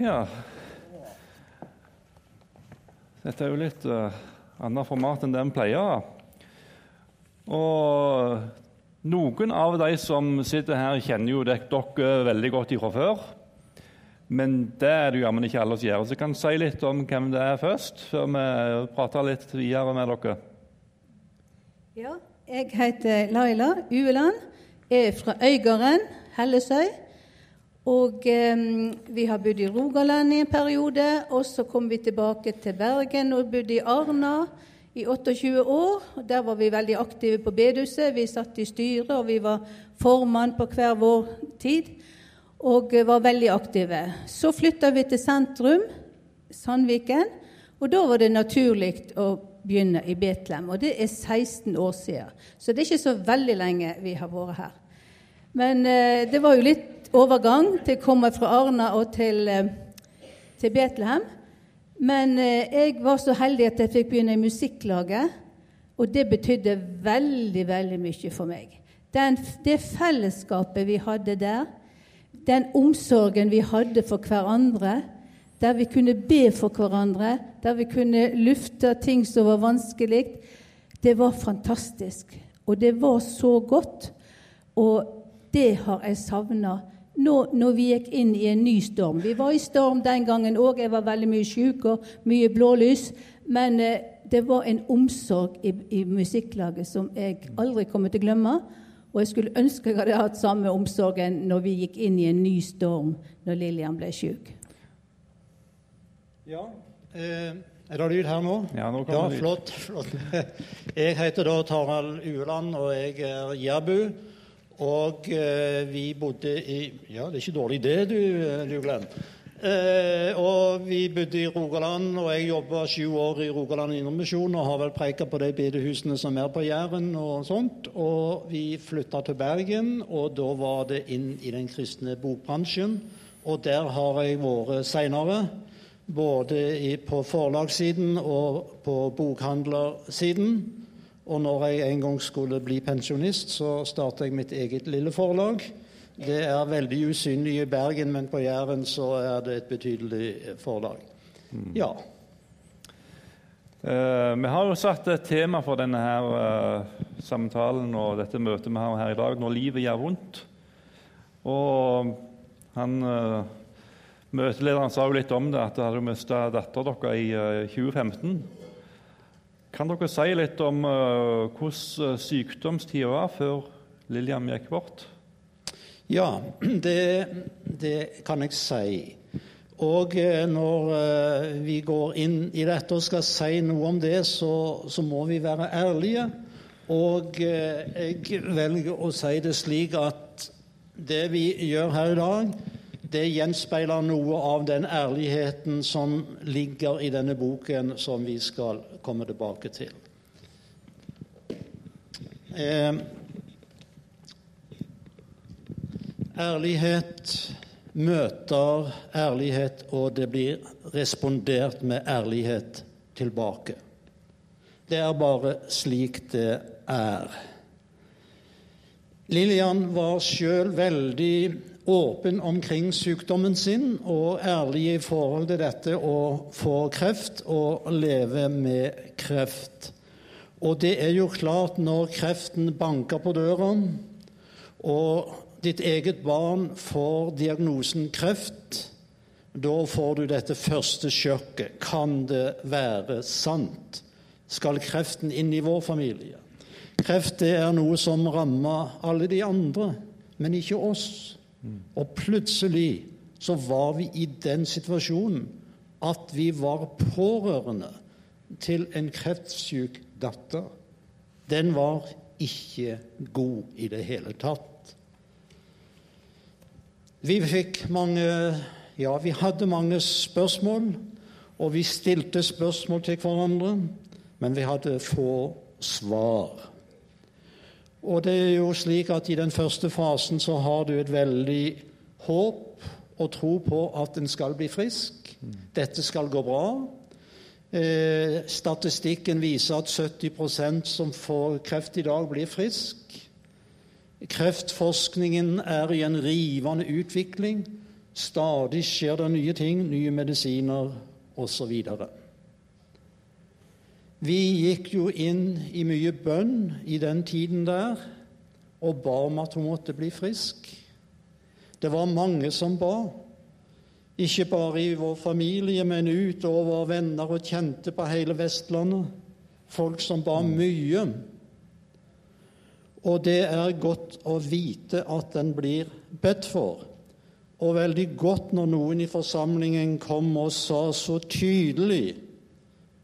Ja. Dette er jo litt uh, annet format enn det en pleier. Og noen av de som sitter her, kjenner jo dere veldig godt fra før. Men det er det jammen ikke alle som gjør. Så jeg kan si litt om hvem det er først, før vi prater litt videre med dere. Ja, jeg heter Laila Ueland. Er fra Øygarden, Hellesøy. Og eh, vi har bodd i Rogaland i en periode, og så kom vi tilbake til Bergen og bodde i Arna i 28 år. Der var vi veldig aktive på bedehuset. Vi satt i styret, og vi var formann på hver vår tid. Og var veldig aktive. Så flytta vi til sentrum, Sandviken, og da var det naturlig å begynne i Betlehem. Og det er 16 år siden. Så det er ikke så veldig lenge vi har vært her. Men eh, det var jo litt overgang til å komme fra Arna og til, eh, til Betlehem. Men eh, jeg var så heldig at jeg fikk begynne i musikklaget, og det betydde veldig, veldig mye for meg. Den, det fellesskapet vi hadde der, den omsorgen vi hadde for hverandre, der vi kunne be for hverandre, der vi kunne lufte ting som var vanskelig, det var fantastisk. Og det var så godt. Og det har jeg savna nå når vi gikk inn i en ny storm. Vi var i storm den gangen òg. Jeg var veldig mye syk og mye blålys. Men eh, det var en omsorg i, i musikklaget som jeg aldri kommer til å glemme. Og jeg skulle ønske jeg hadde hatt samme omsorgen når vi gikk inn i en ny storm når Lillian ble syk. Ja, eh, er det lyd her nå? Ja, nå kommer ja, flott, flott. Jeg heter da Tarald Ueland, og jeg er jærbu. Og eh, vi bodde i Ja, det er ikke dårlig det, du, Glenn. Eh, og vi bodde i Rogaland, og jeg jobba sju år i Rogaland Indremisjon og har vel preika på de bedehusene som er på Jæren og sånt. Og vi flytta til Bergen, og da var det inn i den kristne bokbransjen. Og der har jeg vært seinere, både i, på forlagssiden og på bokhandlersiden. Og når jeg en gang skulle bli pensjonist, så starta jeg mitt eget lille forlag. Det er veldig usynlig i Bergen, men på Jæren så er det et betydelig forlag. Mm. Ja. Uh, vi har jo satt et tema for denne her uh, samtalen og dette møtet vi har her i dag, 'Når livet gjør vondt'. Og han uh, møtelederen sa jo litt om det, at dere hadde mista dattera deres i 2015. Kan dere si litt om uh, hvordan eh, sykdomstida var før Lillian gikk bort? Ja, det, det kan jeg si. Og uh, når vi går inn i dette og skal si noe om det, så, så må vi være ærlige. Og jeg velger å si det slik at det vi gjør her i dag, det gjenspeiler noe av den ærligheten som ligger i denne boken som vi skal komme tilbake til. Eh, ærlighet møter ærlighet, og det blir respondert med ærlighet tilbake. Det er bare slik det er. Lillian var sjøl veldig åpen omkring sykdommen sin og ærlig i forhold til dette å få kreft og leve med kreft. Og det er jo klart, når kreften banker på døra, og ditt eget barn får diagnosen kreft, da får du dette første sjokket. Kan det være sant? Skal kreften inn i vår familie? Kreft det er noe som rammer alle de andre, men ikke oss. Og plutselig så var vi i den situasjonen at vi var pårørende til en kreftsyk datter. Den var ikke god i det hele tatt. Vi fikk mange Ja, vi hadde mange spørsmål, og vi stilte spørsmål til hverandre, men vi hadde få svar. Og det er jo slik at i den første fasen så har du et veldig håp og tro på at en skal bli frisk. Dette skal gå bra. Eh, statistikken viser at 70% som får kreft i dag, blir frisk. Kreftforskningen er i en rivende utvikling. Stadig skjer det nye ting, nye medisiner osv. Vi gikk jo inn i mye bønn i den tiden der og ba om at hun måtte bli frisk. Det var mange som ba. Ikke bare i vår familie, men utover venner og kjente på hele Vestlandet. Folk som ba mye. Og det er godt å vite at den blir bedt for. Og veldig godt når noen i forsamlingen kom og sa så tydelig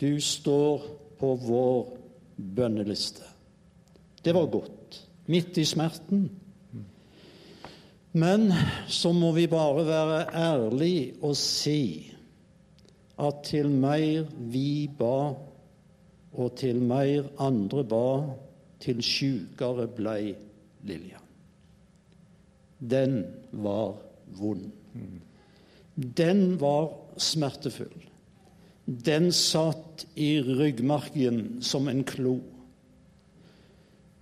Du står på vår bønneliste. Det var godt. Midt i smerten. Men så må vi bare være ærlige og si at til mer vi ba, og til mer andre ba, til sjukere blei Lilja. Den var vond. Den var smertefull. Den satt i ryggmargen som en klo.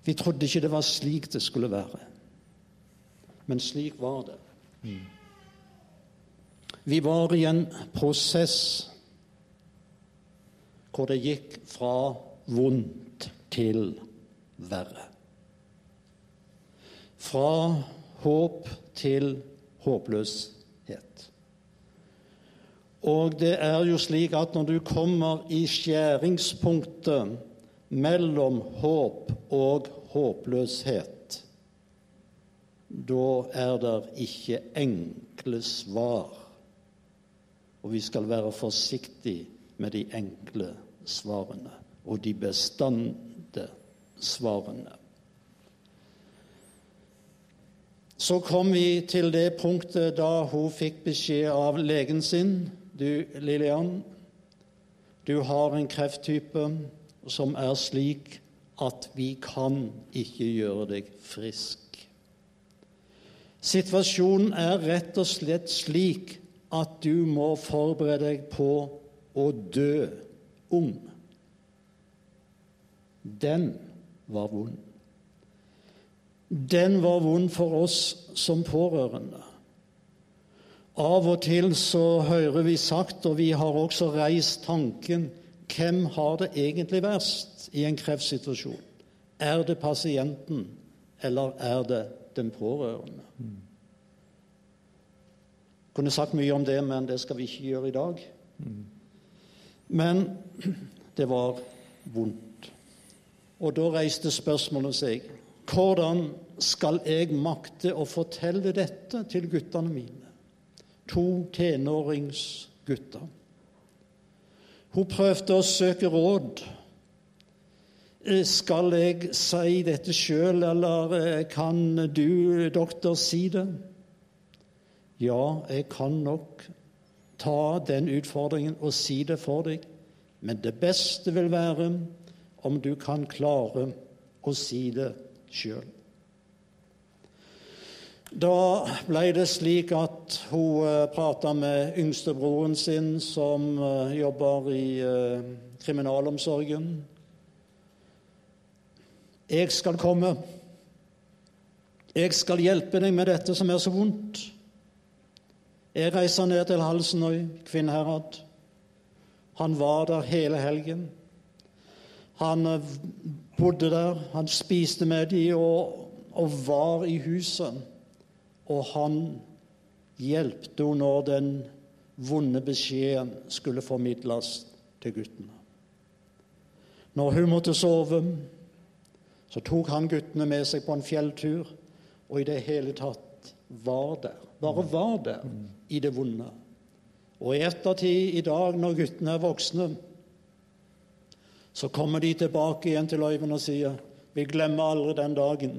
Vi trodde ikke det var slik det skulle være. Men slik var det. Vi var i en prosess hvor det gikk fra vondt til verre. Fra håp til håpløshet. Og det er jo slik at når du kommer i skjæringspunktet mellom håp og håpløshet, da er det ikke enkle svar. Og vi skal være forsiktige med de enkle svarene og de bestandte svarene. Så kom vi til det punktet da hun fikk beskjed av legen sin Du, Lillian, du har en krefttype som er slik at vi kan ikke gjøre deg frisk. Situasjonen er rett og slett slik at du må forberede deg på å dø ung. Den var vond. Den var vond for oss som pårørende. Av og til så hører vi sagt, og vi har også reist tanken hvem har det egentlig verst i en kreftsituasjon? Er det pasienten, eller er det den pårørende. Jeg Kunne sagt mye om det, men det skal vi ikke gjøre i dag. Men det var vondt. Og da reiste spørsmålet seg hvordan skal jeg makte å fortelle dette til guttene mine? To tenåringsgutter. Hun prøvde å søke råd. Eh, skal jeg si dette sjøl, eller eh, kan du, doktor, si det? Ja, jeg kan nok ta den utfordringen og si det for deg, men det beste vil være om du kan klare å si det sjøl. Da ble det slik at hun eh, prata med yngstebroren sin, som jobber i kriminalomsorgen. Jeg skal komme. Jeg skal hjelpe deg med dette som er så vondt. Jeg reiser ned til Halsenøy, Kvinnherad. Han var der hele helgen. Han eh, bodde der, han spiste med dem og, og var i huset. Og han hjelpte henne når den vonde beskjeden skulle formidles til guttene. Når hun måtte sove, så tok han guttene med seg på en fjelltur, og i det hele tatt var der. Bare var der i det vonde. Og i ettertid, i dag, når guttene er voksne, så kommer de tilbake igjen til Øyvind og sier vi glemmer aldri den dagen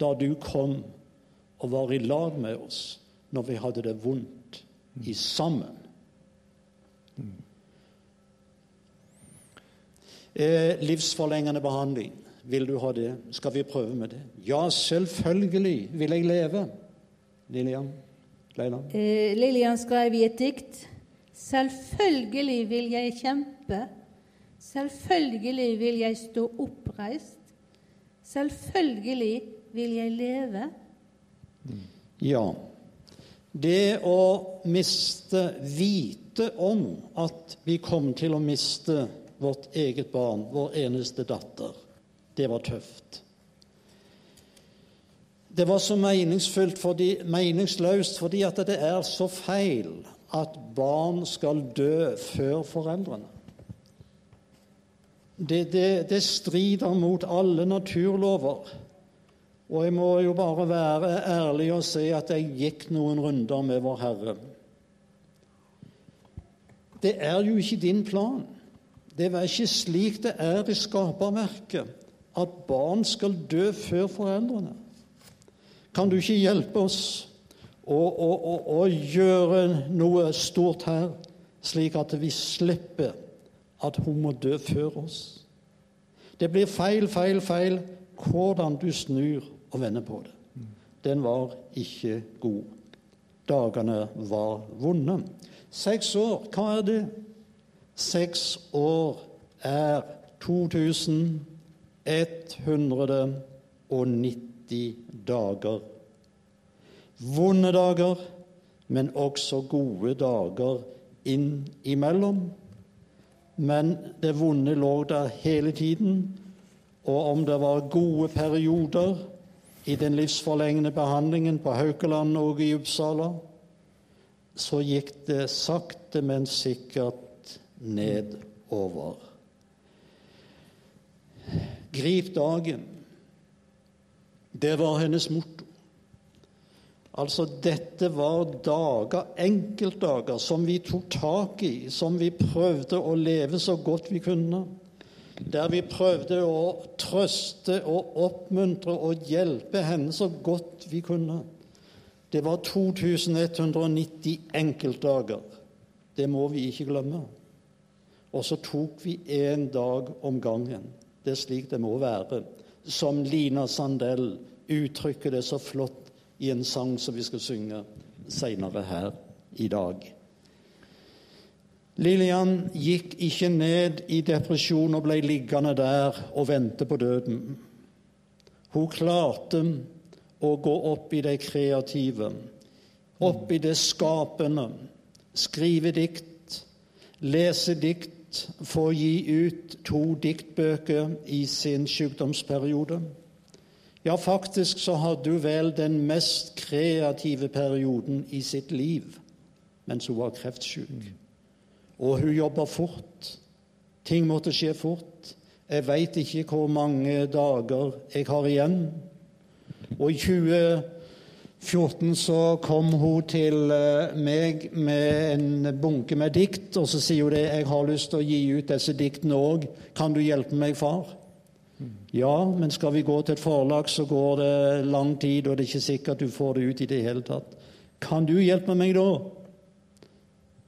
da du kom og var i lag med oss når vi hadde det vondt i sammen. Eh, livsforlengende behandling. Vil du ha det? Skal vi prøve med det? Ja, selvfølgelig vil jeg leve. Lillian? Leila? Eh, Lillian skrev i et dikt Selvfølgelig vil jeg kjempe. Selvfølgelig vil jeg stå oppreist. Selvfølgelig vil jeg leve. Ja. Det å miste vite om at vi kom til å miste vårt eget barn, vår eneste datter, det var tøft. Det var så fordi, meningsløst fordi at det er så feil at barn skal dø før foreldrene. Det, det, det strider mot alle naturlover. Og jeg må jo bare være ærlig og si at jeg gikk noen runder med Vår Herre. Det er jo ikke din plan. Det er ikke slik det er i skaperverket, at barn skal dø før foreldrene. Kan du ikke hjelpe oss å, å, å, å gjøre noe stort her, slik at vi slipper at hun må dø før oss? Det blir feil, feil, feil hvordan du snur og vende på det. Den var ikke god. Dagene var vonde. Seks år, hva er det? Seks år er 2190 dager. Vonde dager, men også gode dager innimellom. Men det vonde lå der hele tiden, og om det var gode perioder i den livsforlengende behandlingen på Haukeland og i Uppsala, så gikk det sakte, men sikkert nedover. Grip dagen. Det var hennes motto. Altså, dette var dager, enkeltdager, som vi tok tak i, som vi prøvde å leve så godt vi kunne. Der vi prøvde å trøste og oppmuntre og hjelpe henne så godt vi kunne. Det var 2190 enkeltdager. Det må vi ikke glemme. Og så tok vi én dag om gangen. Det er slik det må være som Lina Sandell uttrykker det så flott i en sang som vi skal synge seinere her i dag. Lillian gikk ikke ned i depresjon og ble liggende der og vente på døden. Hun klarte å gå opp i det kreative, opp i det skapende, skrive dikt, lese dikt få gi ut to diktbøker i sin sykdomsperiode. Ja, faktisk så hadde hun vel den mest kreative perioden i sitt liv mens hun var kreftsyk. Og hun jobba fort. Ting måtte skje fort. Jeg veit ikke hvor mange dager jeg har igjen. Og i 2014 så kom hun til eh, meg med en bunke med dikt, og så sier hun det 'Jeg har lyst til å gi ut disse diktene òg. Kan du hjelpe meg, far?' Ja, men skal vi gå til et forlag, så går det lang tid, og det er ikke sikkert du får det ut i det hele tatt. Kan du hjelpe meg da?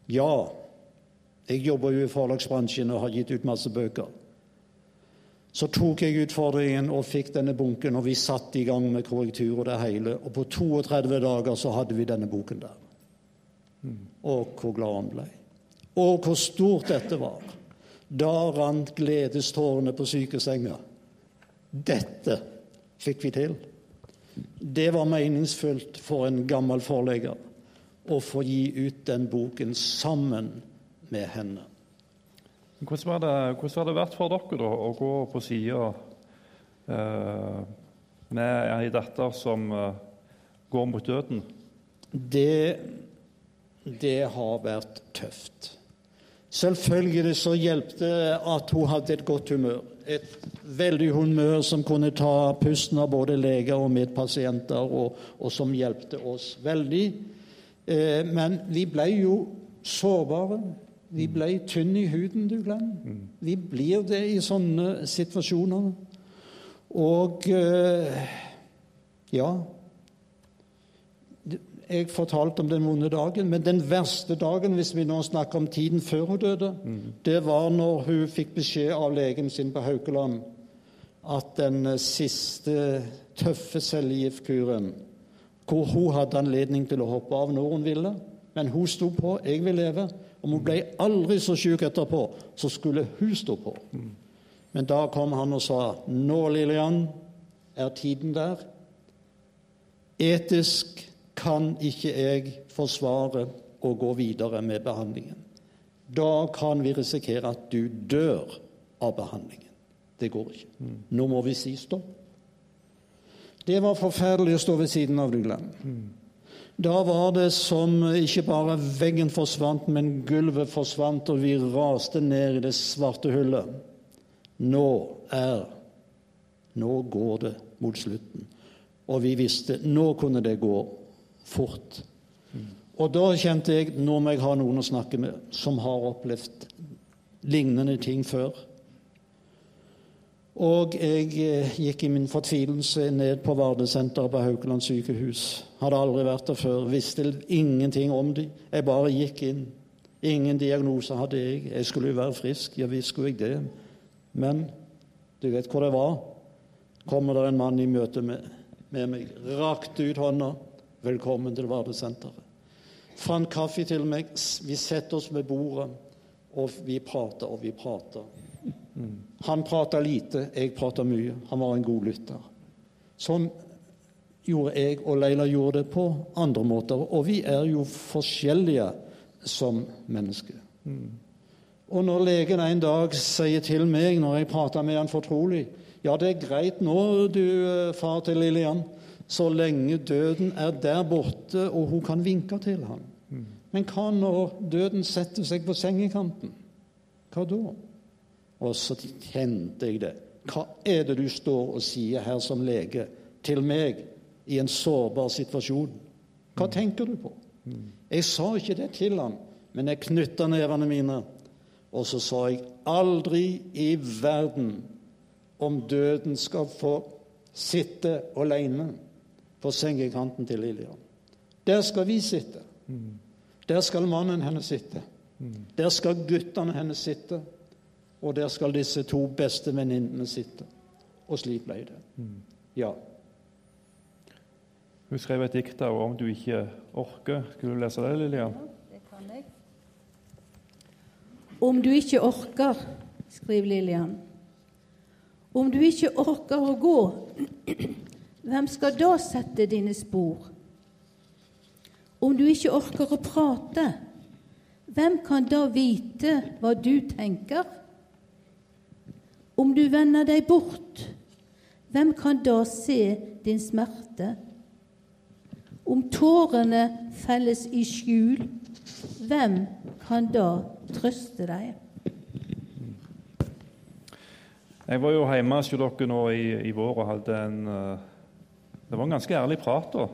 Ja. Jeg jobber jo i forlagsbransjen og har gitt ut masse bøker. Så tok jeg utfordringen og fikk denne bunken, og vi satte i gang med korrektur og det hele. Og på 32 dager så hadde vi denne boken der. Og hvor glad han ble. Og hvor stort dette var. Da rant gledestårene på sykesenga. Dette fikk vi til. Det var meningsfullt for en gammel forlegger å få gi ut den boken sammen med henne. Hvordan har det, det vært for dere da, å gå på sida eh, med ei datter som eh, går mot døden? Det, det har vært tøft. Selvfølgelig så hjalp det at hun hadde et godt humør. Et veldig humør som kunne ta pusten av både leger og medpasienter, og, og som hjalp oss veldig. Eh, men vi ble jo sårbare. Vi ble tynne i huden, du Glenn. Vi blir det i sånne situasjoner. Og eh, ja Jeg fortalte om den vonde dagen, men den verste dagen, hvis vi nå snakker om tiden før hun døde, mm. det var når hun fikk beskjed av legen sin på Haukeland at den siste tøffe cellegiftkuren, hvor hun hadde anledning til å hoppe av når hun ville, men hun sto på 'Jeg vil leve'. Om hun ble aldri så syk etterpå, så skulle hun stå på. Men da kom han og sa, 'Nå, Lillian, er tiden der.' Etisk, kan ikke jeg forsvare å gå videre med behandlingen. Da kan vi risikere at du dør av behandlingen. Det går ikke. Nå må vi si stopp. Det var forferdelig å stå ved siden av Dylan. Da var det som ikke bare veggen forsvant, men gulvet forsvant, og vi raste ned i det svarte hullet. Nå er Nå går det mot slutten. Og vi visste nå kunne det gå fort. Og da kjente jeg nå må jeg ha noen å snakke med som har opplevd lignende ting før. Og jeg eh, gikk i min fortvilelse ned på Vardesenteret på Haukeland sykehus. Hadde aldri vært der før, visste ingenting om dem. Jeg bare gikk inn. Ingen diagnose hadde jeg. Jeg skulle jo være frisk. Ja visst skulle jeg det. Men du vet hvor det var. Kommer det en mann i møte med, med meg, rakte ut hånda. Velkommen til Vardesenteret. Fant kaffe til meg. Vi setter oss ved bordet, og vi prater og vi prater. Han prata lite, jeg prata mye. Han var en god lytter. Sånn gjorde jeg, og Leila gjorde det på andre måter. Og vi er jo forskjellige som mennesker. Og når legen en dag sier til meg, når jeg prater med han fortrolig Ja, det er greit nå, du far til Lillian, så lenge døden er der borte, og hun kan vinke til ham. Men hva når døden setter seg på sengekanten? Hva da? Og så kjente jeg det. Hva er det du står og sier her som lege til meg i en sårbar situasjon? Hva tenker du på? Jeg sa ikke det til ham, men jeg knytta nevene mine. Og så sa jeg aldri i verden om døden skal få sitte alene på sengekanten til Lillian. Der skal vi sitte. Der skal mannen hennes sitte. Der skal guttene hennes sitte. Og der skal disse to beste venninnene sitte. Og slik ble det. Ja. Hun skrev et dikt av om du ikke orker. Skulle du lese det, Lillian? Det kan jeg. Om du ikke orker, skriver Lillian. Om du ikke orker å gå, hvem skal da sette dine spor? Om du ikke orker å prate, hvem kan da vite hva du tenker? Om du vender deg bort, hvem kan da se din smerte? Om tårene felles i skjul, hvem kan da trøste deg? Jeg var jo hjemme hos dere nå i, i, vår og hadde en uh, Det var en ganske ærlig prat. da.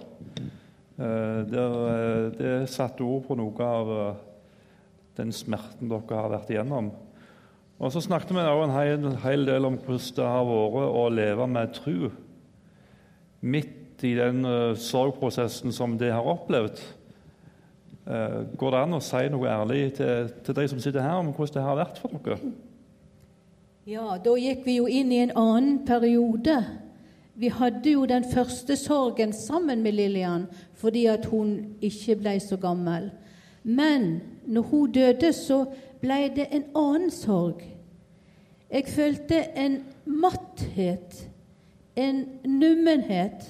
Uh, der, uh, det satte ord på noe av den smerten dere har vært igjennom. Og Så snakket vi også en hel, hel, del om hvordan det har vært å leve med tru midt i den sorgprosessen som de har opplevd. går det an å si noe ærlig til, til de som sitter her, om hvordan det har vært for dere? Ja, da gikk vi jo inn i en annen periode. Vi hadde jo den første sorgen sammen med Lillian fordi at hun ikke ble så gammel. Men når hun døde, så ble det en annen sorg. Jeg følte en matthet, en nummenhet.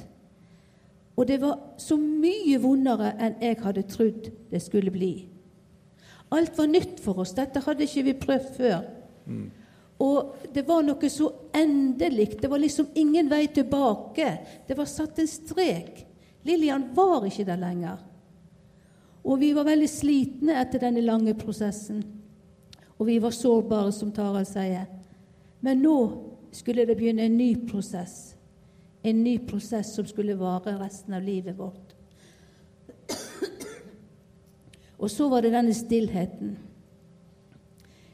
Og det var så mye vondere enn jeg hadde trodd det skulle bli. Alt var nytt for oss. Dette hadde ikke vi prøvd før. Mm. Og det var noe så endelig. Det var liksom ingen vei tilbake. Det var satt en strek. Lillian var ikke der lenger. Og vi var veldig slitne etter denne lange prosessen. Og vi var sårbare, som Tarald sier. Men nå skulle det begynne en ny prosess. En ny prosess som skulle vare resten av livet vårt. Og så var det denne stillheten.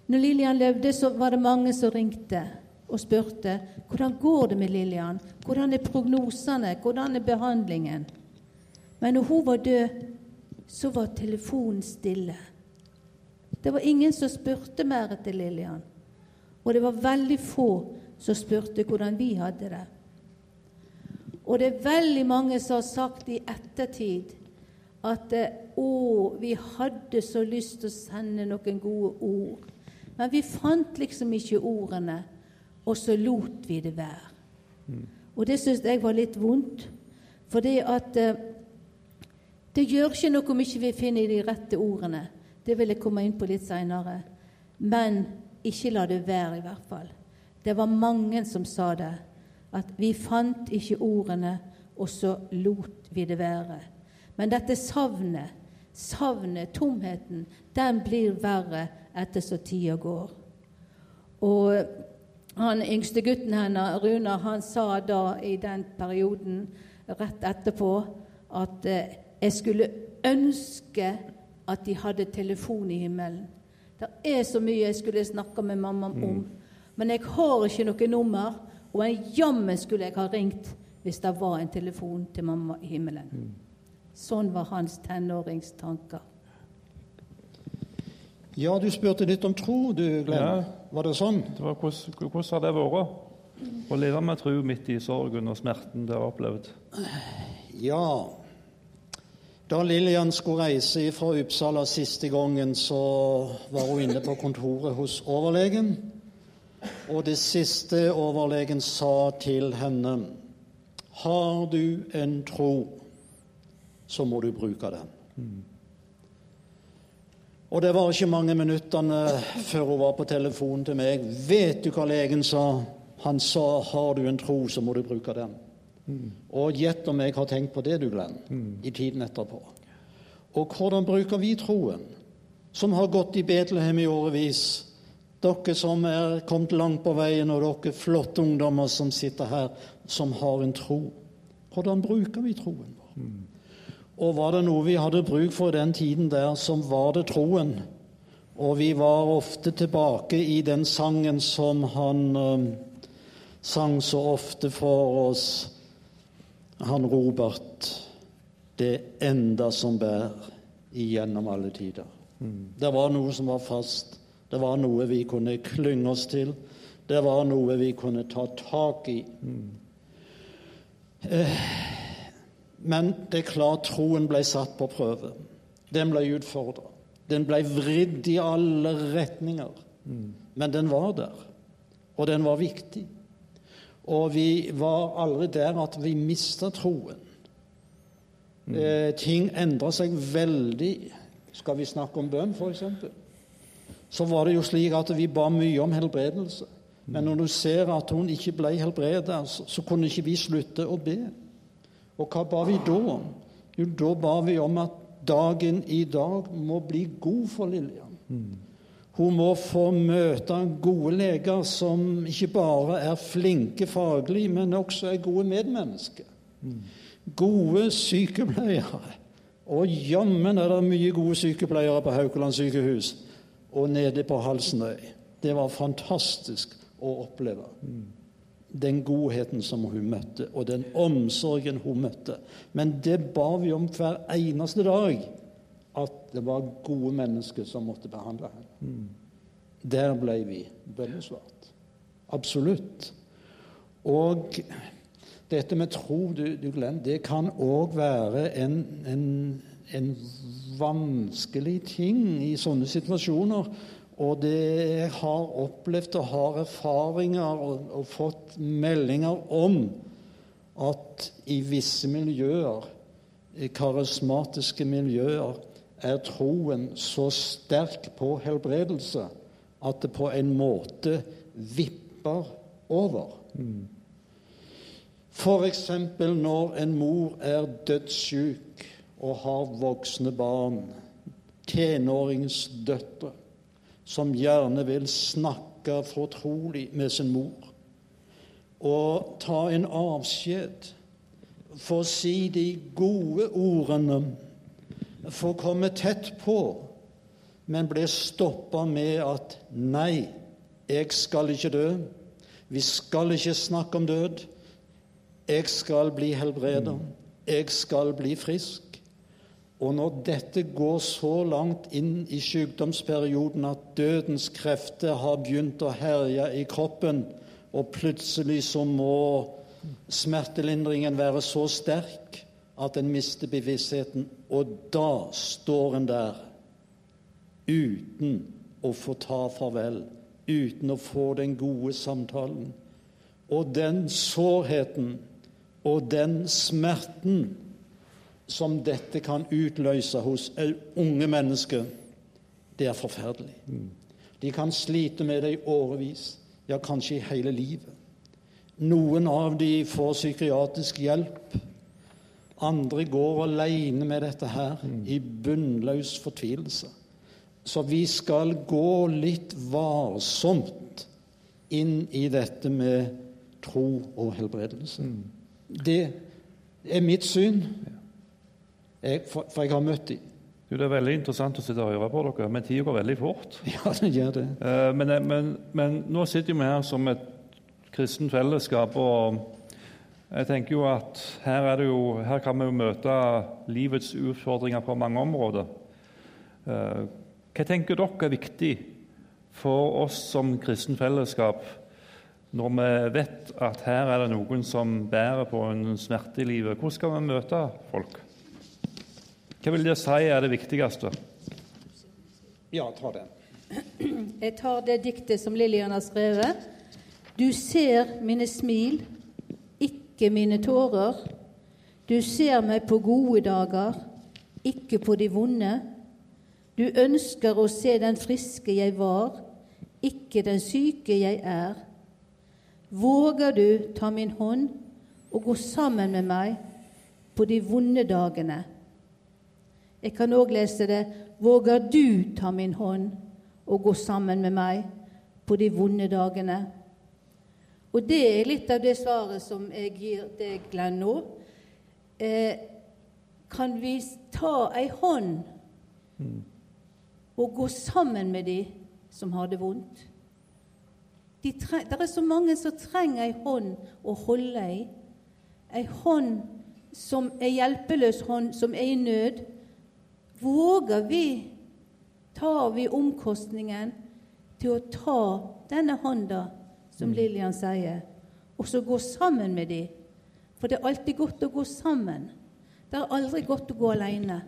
Når Lillian levde, så var det mange som ringte og spurte hvordan går det med Lillian, hvordan er prognosene, hvordan er behandlingen. Men når hun var død, så var telefonen stille. Det var ingen som spurte mer etter Lillian. Og det var veldig få som spurte hvordan vi hadde det. Og det er veldig mange som har sagt i ettertid at å, vi hadde så lyst til å sende noen gode ord. Men vi fant liksom ikke ordene, og så lot vi det være. Mm. Og det syns jeg var litt vondt, fordi at eh, Det gjør ikke noe om ikke vi finner de rette ordene. Det vil jeg komme inn på litt seinere. Men ikke la det være, i hvert fall. Det var mange som sa det. At vi fant ikke ordene, og så lot vi det være. Men dette savnet, savnet, tomheten, den blir verre etter så tida går. Og han yngste gutten hennes, Runar, han sa da i den perioden rett etterpå at eh, jeg skulle ønske at de hadde telefon i himmelen. Det er så mye jeg skulle snakke med mamma om, mm. men jeg har ikke noe nummer, og en jammen skulle jeg ha ringt hvis det var en telefon til mamma i himmelen. Mm. Sånn var hans tenåringstanker. Ja, du spurte litt om tro, du, Glenn. Ja, var det sånn? Det var, hvordan, hvordan har det vært å leve med tro midt i sorgen og smerten det har opplevd? Ja Da Lillian skulle reise fra Uppsala siste gangen, så var hun inne på kontoret hos overlegen. Og det siste overlegen sa til henne Har du en tro, så må du bruke den. Mm. Og det var ikke mange minuttene før hun var på telefonen til meg. 'Vet du hva legen sa?' Han sa 'Har du en tro, så må du bruke den'. Og gjett om jeg har tenkt på det, du Glenn, mm. i tiden etterpå. Og hvordan bruker vi troen, som har gått i Betlehem i årevis? Dere som er kommet langt på veien, og dere flotte ungdommer som sitter her, som har en tro. Hvordan bruker vi troen vår? Mm. Og var det noe vi hadde bruk for i den tiden der, som var det troen. Og vi var ofte tilbake i den sangen som han um, sang så ofte for oss, han Robert. Det enda som bærer igjennom alle tider. Mm. Det var noe som var fast. Det var noe vi kunne klynge oss til. Det var noe vi kunne ta tak i. Mm. Eh, men det er klart troen ble satt på prøve. Den ble utfordra. Den ble vridd i alle retninger. Mm. Men den var der, og den var viktig. Og vi var aldri der at vi mista troen. Mm. Eh, ting endra seg veldig. Skal vi snakke om bønn, f.eks.? Så var det jo slik at vi ba mye om helbredelse. Men når du ser at hun ikke ble helbredet, så, så kunne ikke vi slutte å be. Og hva ba vi da om? Jo, da ba vi om at dagen i dag må bli god for Lillian. Mm. Hun må få møte gode leger som ikke bare er flinke faglig, men også er gode medmennesker. Gode sykepleiere. Og jammen er det mye gode sykepleiere på Haukeland sykehus og nede på Halsnøy. Det var fantastisk å oppleve. Den godheten som hun møtte, og den omsorgen hun møtte. Men det ba vi om hver eneste dag, at det var gode mennesker som måtte behandle henne. Mm. Der ble vi bønnesvart. Absolutt. Og dette med tro, du, du Glenn, det kan òg være en, en, en vanskelig ting i sånne situasjoner. Og det jeg har opplevd og har erfaringer og, og, fått meldinger om at i visse miljøer, i karismatiske miljøer, er troen så sterk på helbredelse at det på en måte vipper over. Mm. F.eks. når en mor er dødssyk og har voksne barn, tenåringsdøtre som gjerne vil snakke fortrolig med sin mor og ta en avskjed, få si de gode ordene, få komme tett på, men ble stoppa med at 'nei, jeg skal ikke dø', vi skal ikke snakke om død, jeg skal bli helbreda. jeg skal bli frisk. Og når dette går så langt inn i sykdomsperioden at dødens krefter har begynt å herje i kroppen, og plutselig så må smertelindringen være så sterk at en mister bevisstheten, og da står en der uten å få ta farvel, uten å få den gode samtalen. Og den sårheten og den smerten som dette kan utløse hos unge mennesker, det er forferdelig. De kan slite med det i årevis, ja, kanskje i hele livet. Noen av de får psykiatrisk hjelp. Andre går alene med dette her i bunnløs fortvilelse. Så vi skal gå litt varsomt inn i dette med tro og helbredelse. Det er mitt syn, jeg, for, for, jeg har møtt dem. Det er veldig interessant å sitte og høre på dere, men tida går veldig fort. Ja, det gjør det. Eh, men, men, men, nå sitter vi her som et kristent fellesskap, og jeg tenker jo at her, jo, her kan vi jo møte livets utfordringer på mange områder. Eh, hva tenker dere er viktig for oss som kristen fellesskap når vi vet at her er det noen som bærer på en smerte i livet? Hvordan skal vi møte folk? Hva vil dere si er det viktigste? Ja, ta det. Jeg tar det diktet som Lillian har skrevet. Du ser mine smil, ikke mine tårer. Du ser meg på gode dager, ikke på de vonde. Du ønsker å se den friske jeg var, ikke den syke jeg er. Våger du ta min hånd og gå sammen med meg på de vonde dagene? Jeg kan òg lese det Våger du ta min hånd og gå sammen med meg på de vonde dagene? Og det er litt av det svaret som jeg gir deg, Glenn, nå. Eh, kan vi ta ei hånd og gå sammen med de som har det vondt? De det er så mange som trenger ei hånd å holde i. Ei hånd som er hjelpeløs hånd, som er i nød. Våger vi, tar vi omkostningen til å ta denne hånda, som Lillian sier, og så gå sammen med dem? For det er alltid godt å gå sammen. Det er aldri godt å gå alene.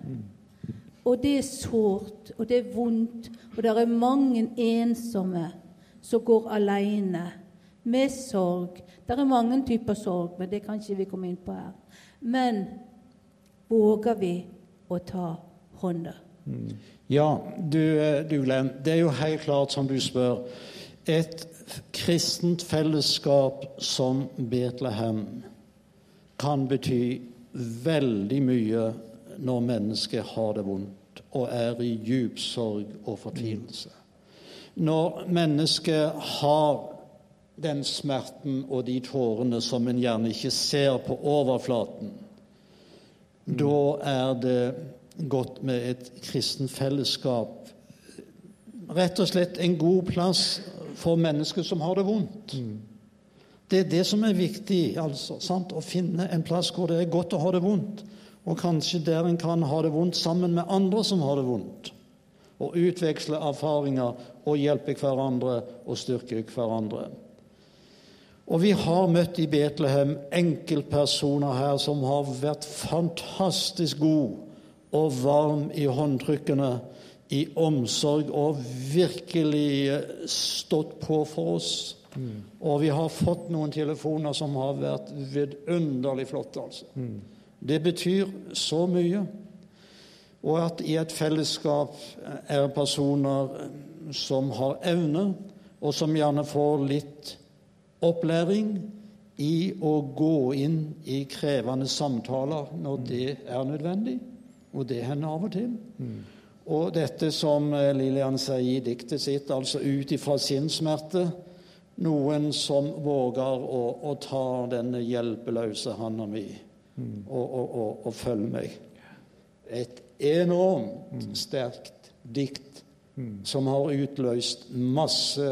Og det er sårt, og det er vondt, og det er mange ensomme som går alene med sorg. Det er mange typer sorg, men det kan ikke vi komme inn på her. Men våger vi å ta hånda? Ja, du, du Glenn, det er jo helt klart som du spør. Et kristent fellesskap som Betlehem kan bety veldig mye når mennesket har det vondt og er i djup sorg og fortvilelse. Når mennesket har den smerten og de tårene som en gjerne ikke ser på overflaten, da er det godt med et kristent fellesskap. Rett og slett en god plass for mennesker som har det vondt. Det er det som er viktig, altså, sant? å finne en plass hvor det er godt å ha det vondt. Og kanskje der en kan ha det vondt sammen med andre som har det vondt. Og utveksle erfaringer og hjelpe hverandre og styrke hverandre. Og vi har møtt i Betlehem enkeltpersoner her som har vært fantastisk gode og varme i håndtrykkene, i omsorg, og virkelig stått på for oss. Mm. Og vi har fått noen telefoner som har vært vidunderlig flotte, altså. Mm. Det betyr så mye. Og at i et fellesskap er personer som har evne, og som gjerne får litt opplæring i å gå inn i krevende samtaler når det er nødvendig. Og det hender av og til. Mm. Og dette som eh, Lillian sier i diktet sitt, altså ut ifra sin smerte Noen som våger å, å ta denne hjelpeløse handa mi mm. og, og, og, og, følge meg. Et enormt mm. sterkt dikt mm. som har utløst masse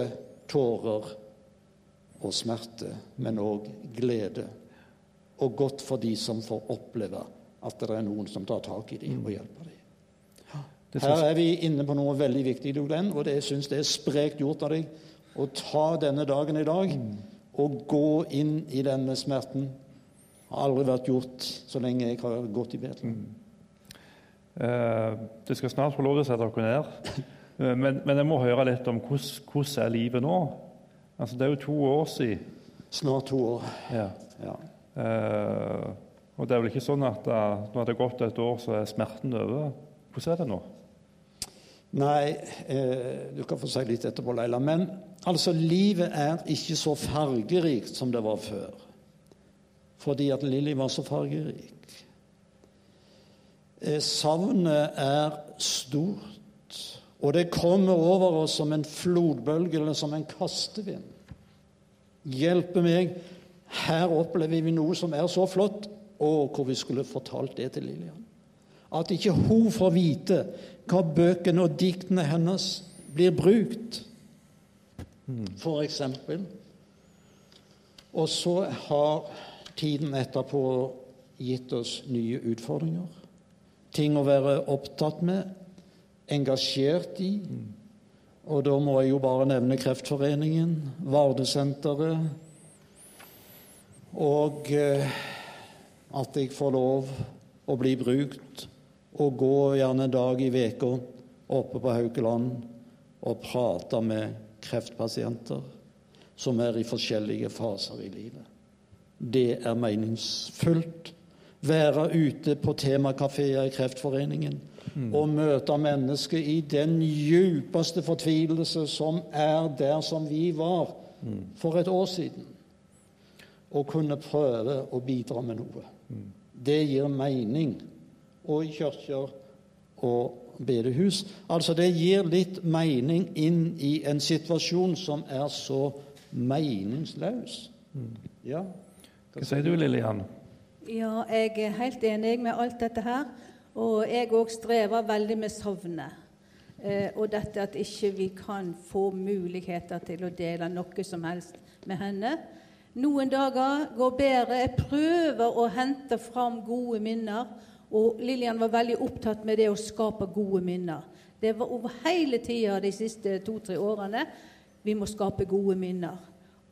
tårer og smerte, men òg glede. Og godt for de som får oppleve at det er noen som tar tak i dem og hjelper dem. Her er vi inne på noe veldig viktig, Glenn, og det, jeg syns det er sprekt gjort av deg å ta denne dagen i dag og gå inn i denne smerten. Det har aldri vært gjort så lenge jeg har gått i Betlehem. Mm. Eh, det skal snart få lov til å sette dere ned, eh, men, men, jeg må høre litt om hvordan, hvordan er livet nå? Altså, det er jo to år siden. Snart to år. Ja. ja. Eh, Og det er vel ikke sånn at uh, når det har gått et år, så er smerten over. Hvordan er det nå? Nei, eh, du kan få si litt etterpå, Leila. Men altså, livet er ikke så fargerikt som det var før. Fordi at Lilly var så fargerik. Eh, savnet er stort, og det kommer over oss som en flodbølge eller som en kastevind. Hjelpe meg, her opplever vi noe som er så flott, og hvor vi skulle fortalt det til Lillian. At ikke hun får vite hva bøkene og diktene hennes blir brukt, for eksempel. Og så har tiden etterpå gitt oss nye utfordringer. Ting å være opptatt med, engasjert i. Og da må jeg jo bare nevne Kreftforeningen, Vardesenteret og eh, at jeg får lov å bli brukt og gå gjerne en dag i veka oppe på Haukeland og prate med kreftpasienter som er i forskjellige faser i livet. Det er meningsfullt. Være ute på temakafeer i Kreftforeningen mm. og møte mennesker i den djupeste fortvilelse som er der som vi var mm. for et år siden. Og kunne prøve å bidra med noe. Mm. Det gir mening og i kirker og bedehus. Altså det gir litt mening inn i en situasjon som er så meningsløs. Ja. Hva sier du, Lillian? Ja, jeg er helt enig med alt dette her. Og jeg òg strever veldig med sovnet. Eh, og dette at ikke vi kan få muligheter til å dele noe som helst med henne. Noen dager går bedre. Jeg prøver å hente fram gode minner og Lillian var veldig opptatt med det å skape gode minner. Det var over hele tida de siste to-tre årene. Vi må skape gode minner.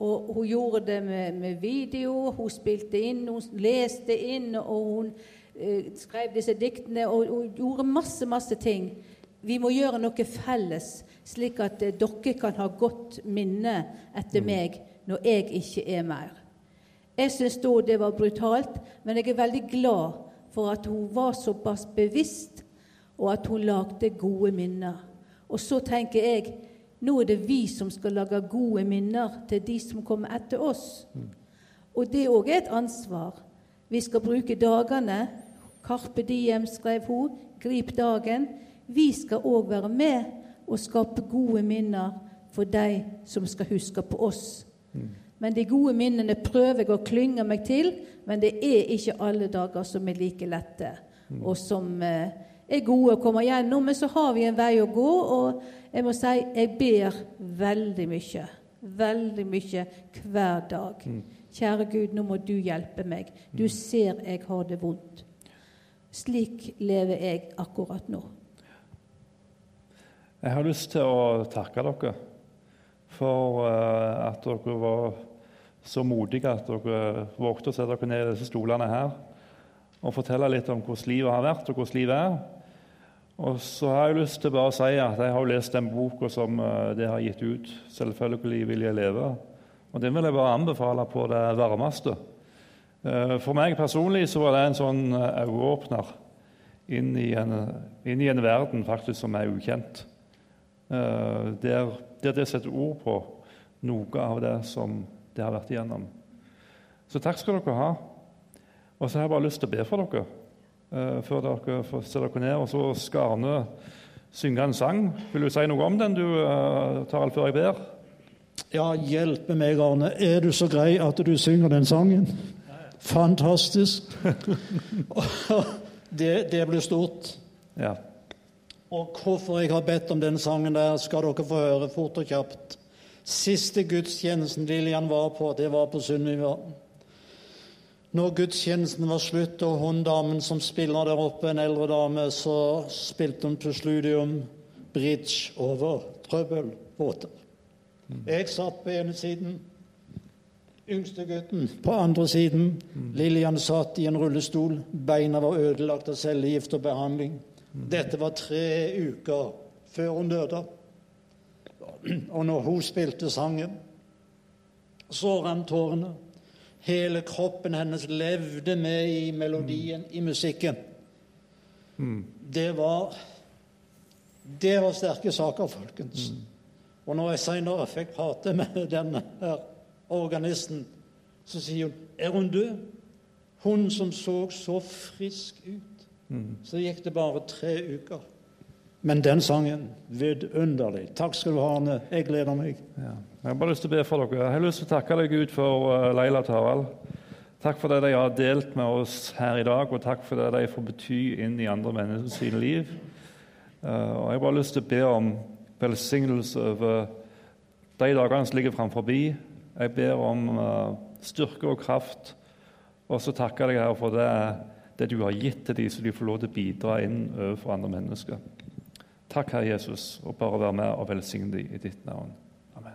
Og hun gjorde det med, med, video, hun spilte inn, hun leste inn, og hun eh, skrev disse diktene og, og, gjorde masse, masse ting. Vi må gjøre noe felles, slik at eh, dere kan ha godt minne etter mm. meg når jeg ikke er mer. Jeg syns da det var brutalt, men jeg er veldig glad for at hun var såpass bevisst, og at hun lagde gode minner. Og så tenker jeg nå er det vi som skal lage gode minner til de som kommer etter oss. Og det òg er et ansvar. Vi skal bruke dagene. Carpe diem, skrev hun. Grip dagen. Vi skal òg være med og skape gode minner for de som skal huske på oss. Men de gode minnene prøver jeg å klynge meg til, men det er ikke alle dager som er like lette, og som eh, er gode å komme gjennom. Men så har vi en vei å gå, og jeg må si jeg ber veldig mye. Veldig mye hver dag. Kjære Gud, nå må du hjelpe meg. Du ser jeg har det vondt. Slik lever jeg akkurat nå. Jeg har lyst til å takke dere for uh, at dere var så modige at dere vågte å sette dere ned i disse stolene her og fortelle litt om hvordan livet har vært, og hvordan livet er. Og så har jeg lyst til bare å si at jeg har lest den boka som uh, det har gitt ut. 'Selvfølgelig vil jeg leve'. Og Den vil jeg bare anbefale på det varmeste. Uh, for meg personlig så var det en sånn øyeåpner inn, inn, i en verden faktisk som er ukjent. Der, der det setter ord på noe av det som det har vært igjennom. Så takk skal dere ha. Og så har jeg bare lyst til å be for dere uh, før dere får se dere ned. Og så skal Arne synge en sang. Vil du si noe om den, du, uh, Tarald, før jeg ber? Ja, hjelpe meg, Arne. Er du så grei at du synger den sangen? Nei. Fantastisk. det, det blir stort. Ja. Og hvorfor jeg har bedt om den sangen der, skal dere få høre fort og kjapt. Siste gudstjenesten Lillian var på, det var på Sunniva. Når gudstjenesten var slutt, og hun damen som spiller der oppe, en eldre dame, så spilte hun Posludium bridge over trøbbelbåter. Jeg satt på ene siden, yngste gutten på andre siden. Lillian satt i en rullestol, beina var ødelagt av cellegift og behandling. Dette var tre uker før hun døde. Og når hun spilte sangen, så rant tårene. Hele kroppen hennes levde med i melodien, i musikken. Det var Det var sterke saker, folkens. Og når jeg seinere fikk prate med denne her organisten, så sier hun Er hun død? Hun som så så frisk ut. Så gikk det bare tre uker. Men den sangen vidunderlig. Takk skal du ha, Arne. Jeg gleder meg. Ja. Jeg har bare lyst til å be for dere. Jeg har lyst til å takke deg, Gud, for uh, Leila og Tarald. Takk for det de har delt med oss her i dag, og takk for det de får bety inn i andre menneskers liv. Uh, og Jeg har bare lyst til å be om velsignelse over de dagene som ligger framfor. Jeg ber om uh, styrke og kraft, og så takker jeg deg her for det, det du har gitt til dem, så de får lov til å bidra inn overfor andre mennesker. Takk, Herre Jesus, og bare være med og velsigne dem i ditt navn.